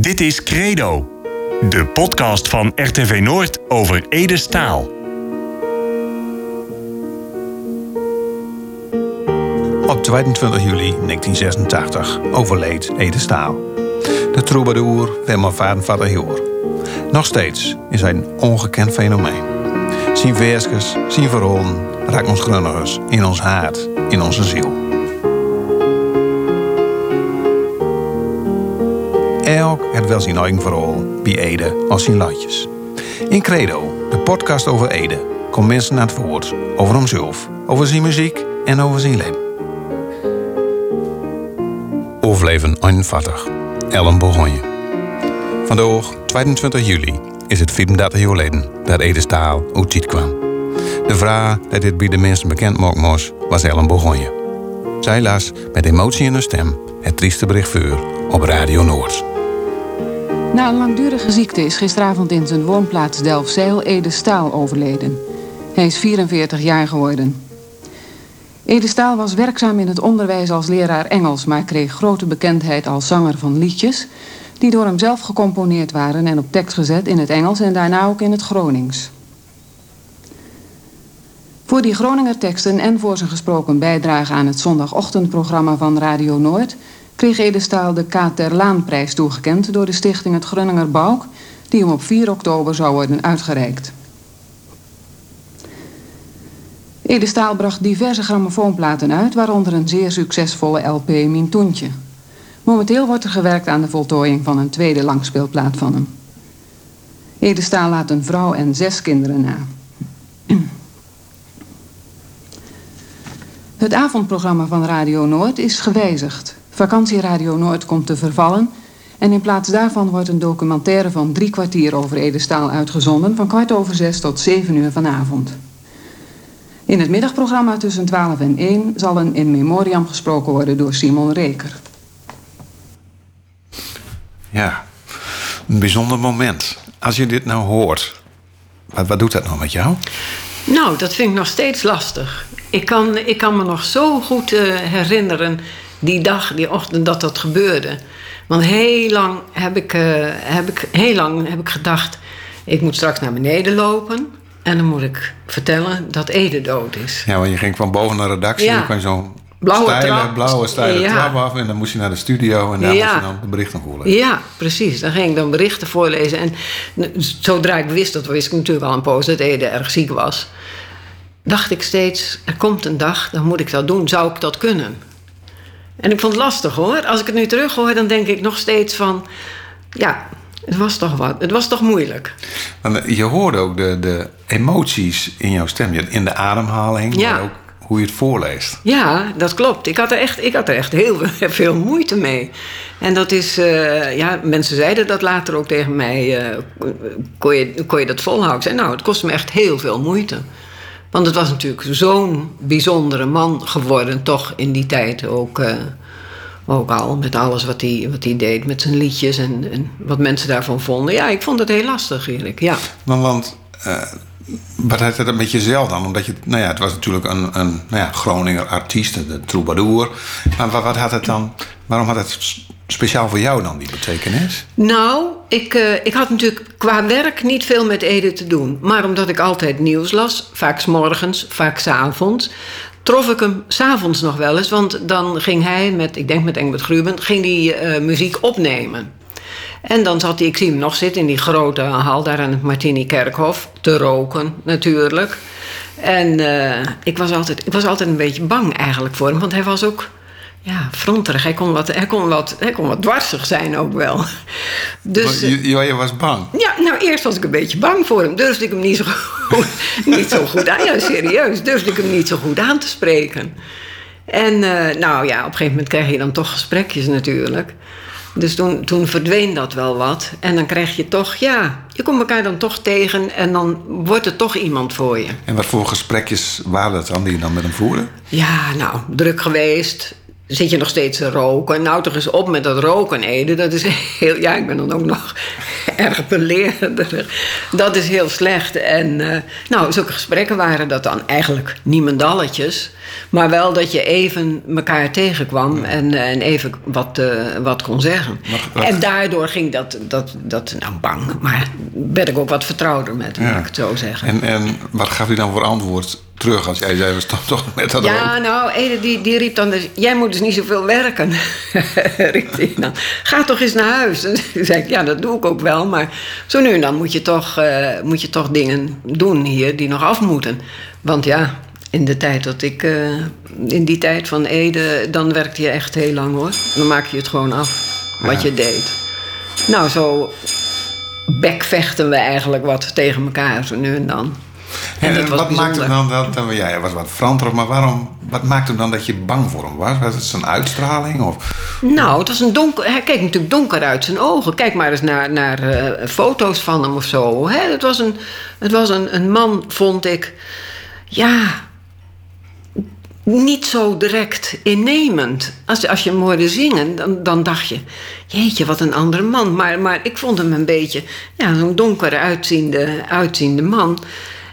Dit is Credo, de podcast van RTV Noord over Ede Staal. Op 22 juli 1986 overleed Ede Staal. De troubadour Wilma Vadenvader Joor. Nog steeds is hij een ongekend fenomeen. Zijn versjes, zijn verhalen raakt ons grunnigers in ons hart, in onze ziel. Elk het wel zijn eigen verhaal, bij Ede als zijn latjes. In Credo, de podcast over Ede, komt mensen naar het woord over hemzelf, over zijn muziek en over zijn leven. Overleven 41, Ellen Bourgogne. Vandaag, 22 juli, is het 34 jaar geleden dat Ede Staal uit kwam. De vraag dat dit bij de mensen bekend moest, was Ellen Bourgogne. Zij las met emotie in haar stem het trieste bericht voor op Radio Noord. Na een langdurige ziekte is gisteravond in zijn woonplaats Delfzijl Ede Staal overleden. Hij is 44 jaar geworden. Ede Staal was werkzaam in het onderwijs als leraar Engels, maar kreeg grote bekendheid als zanger van liedjes, die door hem zelf gecomponeerd waren en op tekst gezet in het Engels en daarna ook in het Gronings. Voor die Groninger teksten en voor zijn gesproken bijdrage aan het zondagochtendprogramma van Radio Noord kreeg Edestaal de K. ter Laanprijs toegekend door de stichting Het Grunninger Bauk, die hem op 4 oktober zou worden uitgereikt. Edestaal bracht diverse grammofoonplaten uit, waaronder een zeer succesvolle LP Mintoentje. Momenteel wordt er gewerkt aan de voltooiing van een tweede langspeelplaat van hem. Edestaal laat een vrouw en zes kinderen na. Het avondprogramma van Radio Noord is gewijzigd. Vakantieradio Noord komt te vervallen. En in plaats daarvan wordt een documentaire van drie kwartier over Edestaal uitgezonden. van kwart over zes tot zeven uur vanavond. In het middagprogramma tussen 12 en 1 zal een in memoriam gesproken worden door Simon Reker. Ja, een bijzonder moment. Als je dit nou hoort, wat, wat doet dat nou met jou? Nou, dat vind ik nog steeds lastig. Ik kan, ik kan me nog zo goed uh, herinneren die dag, die ochtend dat dat gebeurde. Want heel lang heb ik, uh, heb ik, heel lang heb ik gedacht... ik moet straks naar beneden lopen... en dan moet ik vertellen dat Ede dood is. Ja, want je ging van boven naar de redactie... Ja. dan kwam je zo'n Blauwe steile, trap. blauwe steile Ja. trap af... en dan moest je naar de studio en daar Ja. moest je dan de berichten voorlezen. Ja, precies. Dan ging ik dan berichten voorlezen. En zodra ik wist, dat wist ik natuurlijk al een poos... dat Ede erg ziek was... dacht ik steeds, er komt een dag, dan moet ik dat doen. Zou ik dat kunnen? En ik vond het lastig hoor. Als ik het nu terug hoor, dan denk ik nog steeds van... ja, het was toch wat. Het was toch moeilijk. Je hoorde ook de, de emoties in jouw stem. In de ademhaling, Ja. maar ook hoe je het voorleest. Ja, dat klopt. Ik had er echt, ik had er echt heel veel moeite mee. En dat is, eh, ja, mensen zeiden dat later ook tegen mij. eh, kon, je, kon je dat volhouden? Ik zei, nou, het kostte me echt heel veel moeite. Want het was natuurlijk zo'n bijzondere man geworden, toch in die tijd ook. eh, ook al, met alles wat hij, wat hij deed, met zijn liedjes en, en wat mensen daarvan vonden. Ja, ik vond het heel lastig, eerlijk. Ja. Want, want eh, wat had het met jezelf dan? Omdat je, nou ja, het was natuurlijk een, een nou ja, Groninger artiest, de troubadour. Maar wat, wat had het dan, waarom had het speciaal voor jou dan die betekenis? Nou, ik, eh, ik had natuurlijk qua werk niet veel met Ede te doen. Maar omdat ik altijd nieuws las, vaak 's morgens, vaak 's avonds, trof ik hem s'avonds nog wel eens. Want dan ging hij met, ik denk met Engbert Gruben, ging die eh, muziek opnemen. En dan zat hij, ik zie hem nog zitten in die grote hal daar aan het Martini Kerkhof, te roken natuurlijk. En eh, ik, was altijd, ik was altijd een beetje bang eigenlijk voor hem, want hij was ook ja, fronterig. Hij kon, wat, hij, kon wat, hij kon wat dwarsig zijn ook wel. Dus, je, je, je was bang. ja, nou eerst was ik een beetje bang voor hem. Durfde ik hem niet zo goed, niet zo goed aan. Ja, serieus. Durfde ik hem niet zo goed aan te spreken. En eh, nou ja, op een gegeven moment krijg je dan toch gesprekjes natuurlijk. Dus toen, toen verdween dat wel wat. En dan krijg je toch, ja, je komt elkaar dan toch tegen en dan wordt er toch iemand voor je. En wat voor gesprekjes waren dat dan die je dan met hem voerde? Ja, nou, druk geweest. Zit je nog steeds te roken? Nou, toch eens op met dat roken, Ede. Dat is heel... Ja, ik ben dan ook nog erg beleerder. Dat is heel slecht. En uh, nou, zulke gesprekken waren dat dan eigenlijk niemendalletjes. Maar wel dat je even elkaar tegenkwam en, uh, en even wat, uh, wat kon zeggen. En daardoor ging dat, dat, dat, nou bang, maar werd ik ook wat vertrouwder met ja. ik het zo zeggen. En, en wat gaf hij dan voor antwoord terug als jij zei, we staan toch met dat Ja, nou, Ede die, die riep dan, dus, jij moet dus niet zoveel werken. riep hij dan. Ga toch eens naar huis. En toen zei ik, ja, dat doe ik ook wel, maar zo nu en dan moet je toch, uh, moet je toch dingen doen hier die nog af moeten. Want ja, in de tijd dat ik, uh, in die tijd van Ede, dan werkte je echt heel lang hoor. Dan maak je het gewoon af, wat ja. je deed. Nou, zo bekvechten we eigenlijk wat tegen elkaar, zo nu en dan. En, en wat maakt het dan dat, dat jij was wat Franter, maar waarom, wat maakt het dan dat je bang voor hem was? Was het zijn uitstraling? Of? Nou, het was een donker, hij keek natuurlijk donker uit zijn ogen. Kijk maar eens naar, naar uh, foto's van hem of zo. Hè? Het was, een, het was een, een man, vond ik, ja, niet zo direct innemend. Als, als je hem hoorde zingen, dan, dan dacht je... jeetje, wat een andere man. Maar, maar ik vond hem een beetje ja, zo'n donker uitziende, uitziende man...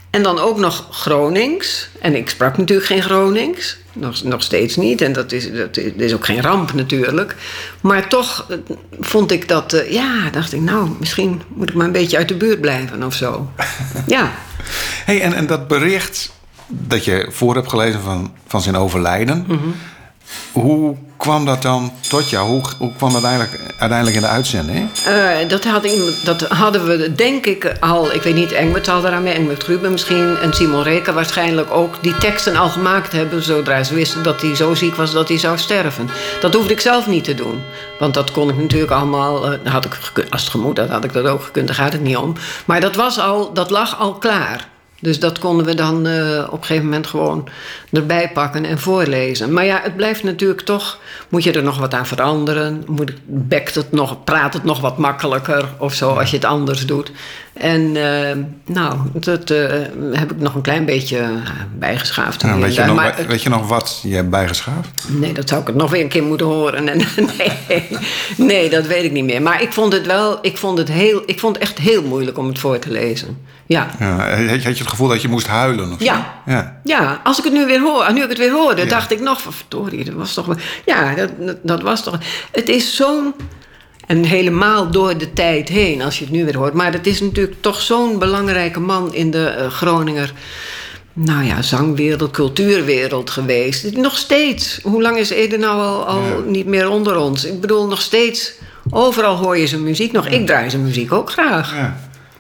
En dan ook nog Gronings. En ik sprak natuurlijk geen Gronings. Nog, nog steeds niet. En dat is, dat is ook geen ramp natuurlijk. Maar toch vond ik dat... Uh, ja, dacht ik, nou, misschien moet ik maar een beetje uit de buurt blijven of zo. ja. hey, en, en dat bericht dat je voor hebt gelezen van, van zijn overlijden... Mm -hmm. Hoe kwam dat dan tot jou? Hoe, kwam dat eigenlijk, uiteindelijk in de uitzending? Uh, dat, had dat hadden we denk ik al, ik weet niet, Engert al eraan mee, Engert Ruben misschien en Simon Reken waarschijnlijk ook, die teksten al gemaakt hebben zodra ze wisten dat hij zo ziek was dat hij zou sterven. Dat hoefde ik zelf niet te doen. Want dat kon ik natuurlijk allemaal, uh, had ik als het gemoed had, had ik dat ook gekund, daar gaat het niet om. Maar dat, was al, dat lag al klaar. Dus dat konden we dan uh, op een gegeven moment gewoon erbij pakken en voorlezen. Maar ja, het blijft natuurlijk toch. Moet je er nog wat aan veranderen? Moet, bekt het nog, praat het nog wat makkelijker of zo als je het anders doet? En uh, nou, dat uh, heb ik nog een klein beetje bijgeschaafd. Weet, je nog, maar, weet je nog wat je hebt bijgeschaafd? Nee, dat zou ik het nog weer een keer moeten horen. En, nee, nee, dat weet ik niet meer. Maar ik vond het wel, ik vond het, heel, ik vond het echt heel moeilijk om het voor te lezen. Ja. ja. Had je het gevoel dat je moest huilen? Of ja. ja. Ja, als ik het nu weer hoor, nu ik het weer hoorde, ja. dacht ik nog van verdorie, dat was toch. Ja, dat, dat was toch. Het is zo'n. En helemaal door de tijd heen, als je het nu weer hoort. Maar het is natuurlijk toch zo'n belangrijke man in de uh, Groninger. Nou ja, zangwereld, cultuurwereld geweest. Nog steeds. Hoe lang is Ede nou al, al ja. niet meer onder ons? Ik bedoel, nog steeds. Overal hoor je zijn muziek nog. Ik draai zijn muziek ook graag. Ja.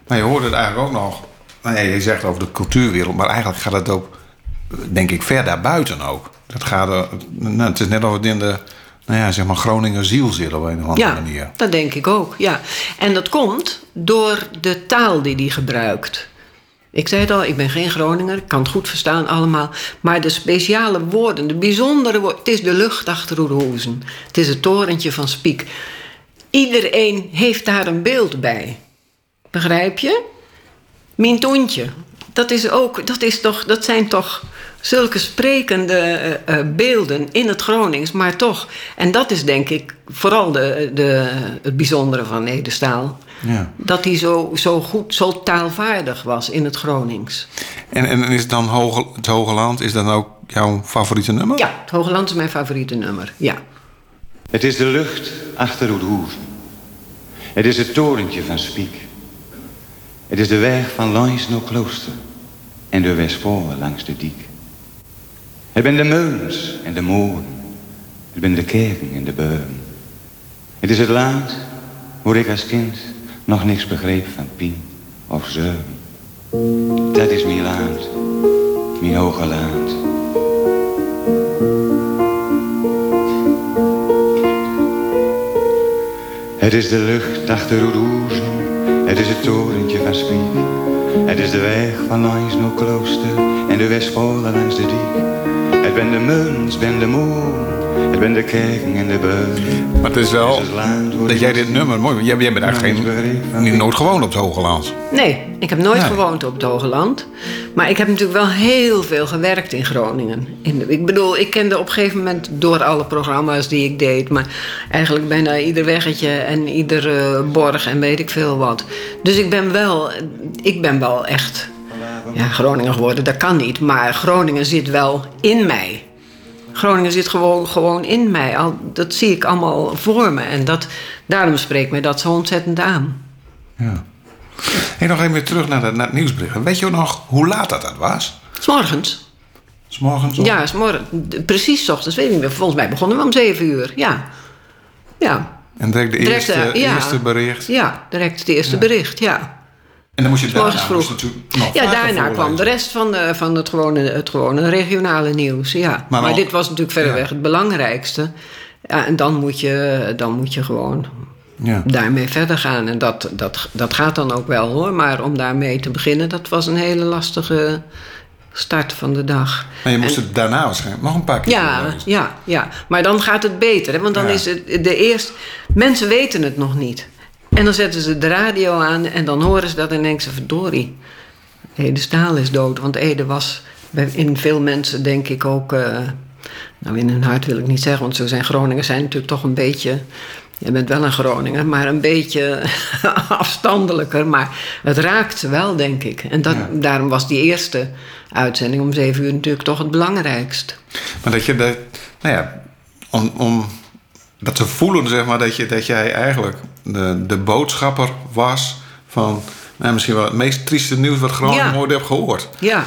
Maar je hoort het eigenlijk ook nog. Nou ja, je zegt over de cultuurwereld, maar eigenlijk gaat het ook, denk ik, ver daarbuiten ook. Dat gaat er, nou, het is net of het in de nou ja, zeg maar Groninger ziel zit op een of andere ja, manier. dat denk ik ook, ja. En dat komt door de taal die hij gebruikt. Ik zei het al, ik ben geen Groninger, ik kan het goed verstaan allemaal. Maar de speciale woorden, de bijzondere woorden... Het is de lucht achter Oerhoezen. Het is het torentje van Spiek. Iedereen heeft daar een beeld bij. Begrijp je? Mintoentje. Dat, is ook, dat, is toch, dat zijn toch zulke sprekende uh, beelden in het Gronings, maar toch. En dat is denk ik vooral de, de, het bijzondere van Edestaal. Ja. Dat hij zo, zo goed, zo taalvaardig was in het Gronings. En, en is dan Hoge, het Hoge Land, is dan ook jouw favoriete nummer? Ja, het Hoge Land is mijn favoriete nummer, ja. Het is de lucht achter Oerhoeven. Het is het torentje van Spiek. Het is de weg van langs naar klooster en de Westvoorne langs de diek. Het zijn de meulens en de molen. Het zijn de kerken en de beuren. Het is het land waar ik als kind nog niks begreep van pien of zeuren. Dat is mijn land, mijn hoge land. Het is de lucht achter Oeroezen, het is het torentje van Spiek. Het is de weg van langs naar klooster en de Westvoorne langs de diek. Het ben de muns, ben de moon, Het ben de kerken en de beul. Maar het is wel dat jij dit nummer mooi. Jij, jij bent eigenlijk geen, niet nooit gewoond op het Hoge Land. Nee, ik heb nooit gewoond op het Hoge Land. Maar ik heb natuurlijk wel heel veel gewerkt in Groningen. In de, ik bedoel, ik kende op een gegeven moment door alle programma's die ik deed... maar eigenlijk bijna ieder weggetje en ieder eh, borg en weet ik veel wat. Dus ik ben wel, ik ben wel echt ja, Groningen geworden. Dat kan niet, maar Groningen zit wel in mij. Groningen zit gewoon, gewoon in mij. Al, dat zie ik allemaal voor me. En dat, daarom spreekt mij dat zo ontzettend aan. Ja. Hey, nog even terug naar, de, naar het nieuwsbericht. Weet je ook nog hoe laat dat, dat was? S morgens. S morgens? of- Ja, s morgen, precies 's ochtends, weet ik niet meer. Volgens mij begonnen we om zeven uur, ja. Ja, En direct de Direct, eerste, eh, ja. eerste bericht. ja direct het eerste bericht, ja. En dan moest je daarna moest vroeg. je nog Ja, daarna kwam de rest van, de, van het, gewone, het gewone regionale nieuws, ja. Maar dit was natuurlijk verreweg ja. het belangrijkste. Ja, en dan moet, je, dan moet je gewoon Ja. daarmee verder gaan. En dat, dat, dat gaat dan ook wel hoor. Maar om daarmee te beginnen, dat was een hele lastige start van de dag. Maar je moest het daarna waarschijnlijk nog een paar keer Ja, ja, ja. Maar dan gaat het beter. Hè? Want dan Ja. is het de eerste... Mensen weten het nog niet. En dan zetten ze de radio aan en dan horen ze dat en denken ze... verdorie, Ede Staal is dood. Want Ede was in veel mensen denk ik ook... eh, nou, in hun hart wil ik niet zeggen, want zo zijn Groningers zijn natuurlijk toch een beetje... Je bent wel een Groninger, maar een beetje afstandelijker. Maar het raakt wel, denk ik. En dat, Ja. daarom was die eerste uitzending om zeven uur natuurlijk toch het belangrijkst. Maar dat je de, nou ja, om, om dat te voelen, zeg maar, dat, je, dat jij eigenlijk de, de boodschapper was van nou, misschien wel het meest trieste nieuws wat Groningen Ja. ooit heb gehoord. Ja,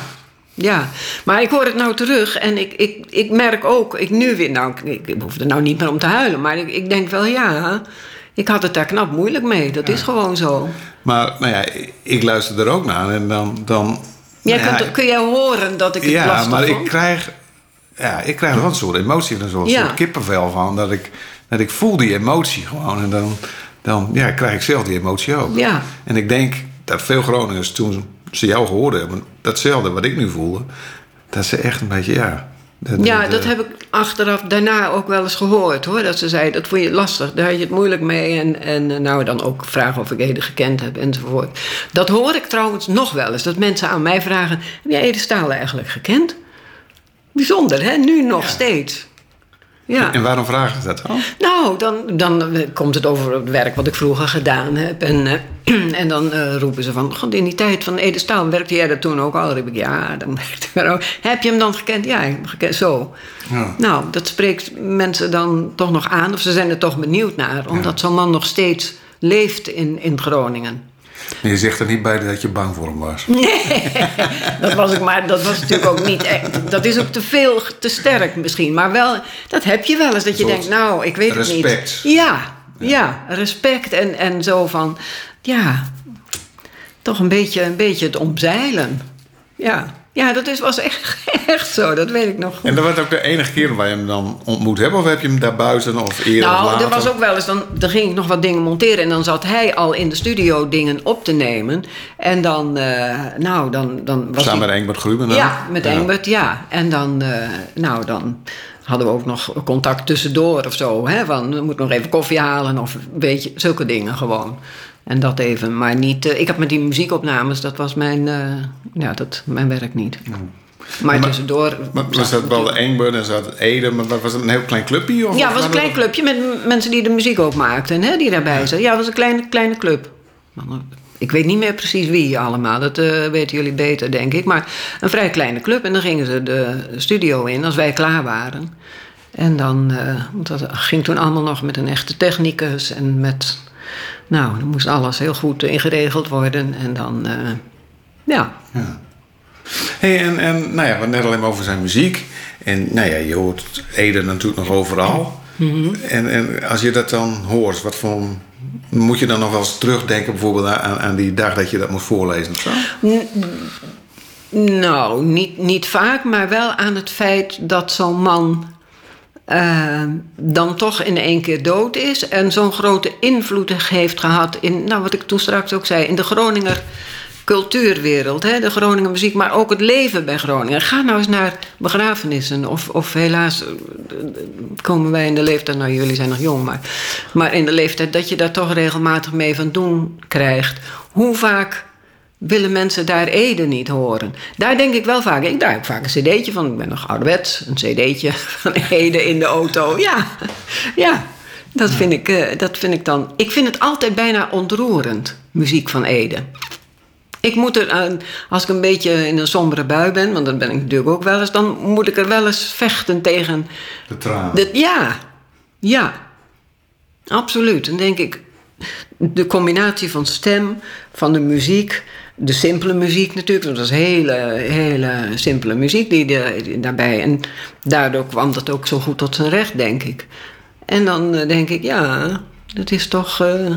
ja. Maar ik hoor het nou terug en ik, ik, ik merk ook, ik nu weer, nou, ik, ik hoef er nou niet meer om te huilen, maar ik, ik denk wel, ja, ik had het daar knap moeilijk mee. Dat is gewoon zo. Maar nou ja, ik luister er ook naar en dan. dan Jij nou ja, kunt, kun jij horen dat ik het ja, lastig maar ik krijg, ja, ik krijg er wel een soort emotie en een soort, Ja. soort kippenvel van. Dat ik, dat ik voel die emotie gewoon. En dan, dan ja, krijg ik zelf die emotie ook. Ja. En ik denk dat veel Groningers toen ze jou gehoord hebben, datzelfde wat ik nu voelde, dat ze echt een beetje, ja. Ja, dat heb ik achteraf daarna ook wel eens gehoord hoor. Dat ze zei, dat vond je lastig, daar had je het moeilijk mee. En, en eh, nou dan ook vragen of ik Ede gekend heb enzovoort. Dat hoor ik trouwens nog wel eens. Dat mensen aan mij vragen, heb jij Ede Stalen eigenlijk gekend? Bijzonder hè, nu nog steeds. Ja. En waarom vragen ze dat dan? Nou, dan, dan eh, komt het over het werk wat ik vroeger gedaan heb. En, eh, en dan eh, roepen ze van... God, in die tijd van Ede Staal werkte jij dat toen ook al? Dan heb ik, ja, dan werkte ik er ook. Heb je hem dan gekend? Ja, ik heb hem gekend. Zo. Ja. Nou, dat spreekt mensen dan toch nog aan. Of ze zijn er toch benieuwd naar. Omdat zo'n man nog steeds leeft in, in Groningen. Je zegt er niet bij dat je bang voor hem was. Dat was ik maar, dat was natuurlijk ook niet echt. Dat is ook te veel, te sterk misschien. Maar wel, dat heb je wel eens. Dat je denkt, nou, ik weet het niet. Ja, ja, respect en, en zo van, ja, toch een beetje, een beetje het omzeilen. Ja, ja dat is, was echt, echt zo, dat weet ik nog goed. En dat was ook de enige keer waar je hem dan ontmoet hebt? Of heb je hem daar buiten of eerder of Nou, later? er was ook wel eens, dan, dan ging ik nog wat dingen monteren... en dan zat hij al in de studio dingen op te nemen. En dan, eh, nou, dan, dan was Samen met Engbert Gruben dan? Ja, met Engbert, ja. En dan, eh, nou, dan hadden we ook nog contact tussendoor of zo. Hè? Van, we moeten nog even koffie halen of een beetje zulke dingen gewoon. En dat even, maar niet... eh, ik heb met die muziekopnames, dat was mijn, eh, ja, dat, mijn werk niet. Maar, Maar- tussendoor... Maar was dat wel de Engbert en zat Ede, maar was het een heel klein clubje? Of Ja, het was een klein clubje met mensen die de muziek ook maakten, hè, die daarbij zaten. Ja, het was een kleine, kleine club. Ik weet niet meer precies wie allemaal, dat eh, weten jullie beter, denk ik. Maar een vrij kleine club. En dan gingen ze de studio in als wij klaar waren. En dan, dat ging toen allemaal nog met een echte technicus en met. Nou, dan moest alles heel goed ingeregeld worden. En dan, eh, ja. Hey, en, en nou ja, we net alleen maar over zijn muziek. En nou ja, je hoort Ede natuurlijk nog overal. Mhm. en, en als je dat dan hoort, wat voor... Moet je dan nog wel eens terugdenken bijvoorbeeld aan, aan die dag dat je dat moest voorlezen of zo? Nou, niet, niet vaak, maar wel aan het feit dat zo'n man eh, dan toch in één keer dood is en zo'n grote invloed heeft gehad in, nou wat ik toen straks ook zei, in de Groninger cultuurwereld, hè, de Groningen muziek, maar ook het leven bij Groningen. Ga nou eens naar begrafenissen. Of, of helaas eh, komen wij in de leeftijd, nou jullie zijn nog jong, maar, maar in de leeftijd dat je daar toch regelmatig mee van doen krijgt. Hoe vaak willen mensen daar Ede niet horen? Daar denk ik wel vaak. Ik draai ook vaak een cd'tje van, ik ben nog ouderwets, een cd'tje van Ede in de auto. Ja, ja. Dat vind, ik, eh, dat vind ik dan. Ik vind het altijd bijna ontroerend, muziek van Ede. Ik moet er, eh, als ik een beetje in een sombere bui ben, want dat ben ik natuurlijk ook wel eens, dan moet ik er wel eens vechten tegen. De tranen. De, ja, ja, absoluut. Dan denk ik, de combinatie van stem, van de muziek, de simpele muziek natuurlijk, want dat was hele, hele simpele muziek die, die daarbij. En daardoor kwam dat ook zo goed tot zijn recht, denk ik. En dan eh, denk ik, ja, dat is toch, eh,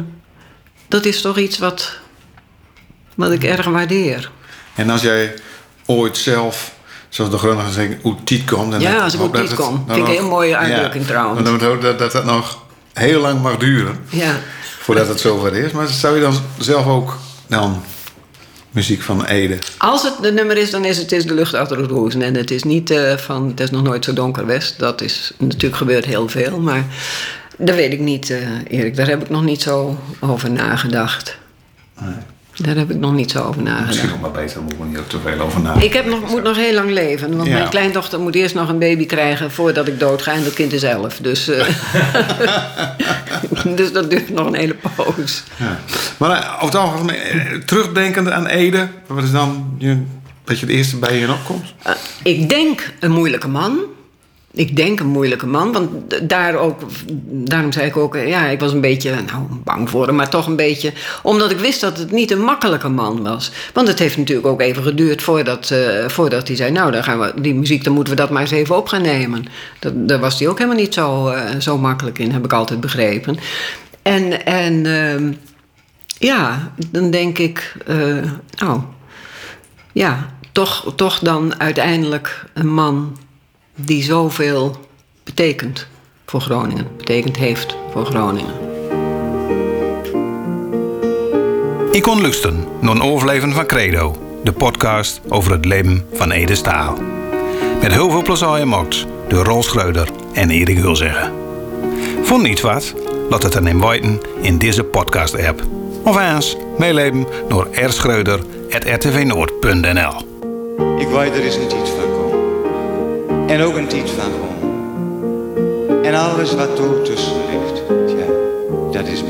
dat is toch iets wat, wat ik erg waardeer. En als jij ooit zelf, zoals de Groningers zeggen, hoe tiet komt... Dan Ja, als ik tiet het kom. Vind ik een hele mooie uitdrukking trouwens. Maar dan hoop dat, dat dat nog heel lang mag duren Ja. voordat het zover is. Maar zou je dan zelf ook dan muziek van Ede... Als het de nummer is, dan is het, is de lucht achter het hoezen. En het is niet eh, van, het is nog nooit zo donker west. Dat is natuurlijk gebeurt heel veel. Maar dat weet ik niet, eh, Erik. Daar heb ik nog niet zo over nagedacht. Daar heb ik nog niet zo over nagedacht. Misschien nog maar beter, daar moet ik niet ook te veel over nadenken. Ik heb nog, moet nog heel lang leven. Want Ja. mijn kleindochter moet eerst nog een baby krijgen voordat ik doodga. En dat kind is elf. Dus, eh, dus dat duurt nog een hele poos. Ja. Maar eh, over het algemeen, eh, terugdenkend aan Ede, wat is dan je, een beetje het eerste bij je opkomt? Ik denk een moeilijke man. Ik denk een moeilijke man, want daar ook, daarom zei ik ook, eh, ja, ik was een beetje nou, bang voor hem, maar toch een beetje, omdat ik wist dat het niet een makkelijke man was. Want het heeft natuurlijk ook even geduurd voordat, eh, voordat hij zei, nou, dan gaan we die muziek, dan moeten we dat maar eens even op gaan nemen. Dat, daar was hij ook helemaal niet zo, eh, zo makkelijk in, heb ik altijd begrepen. En, en ehm, ja, dan denk ik, nou, ja, toch, toch dan uiteindelijk een man die zoveel betekent voor Groningen, betekend heeft voor Groningen. Ik kon lusten naar een overleven van Credo, de podcast over het leven van Ede Staal. Met heel veel plezier gemaakt door Rol Schreuder en Erik Hulzeggen. Vond niet wat? Laat het dan in weten in deze podcast-app. Of eens meeleven door rschreuder.rtvnoord.nl Ik wou er is een tijd van en ook een tiet van gewoon. En alles wat ertussen ligt, ja, dat is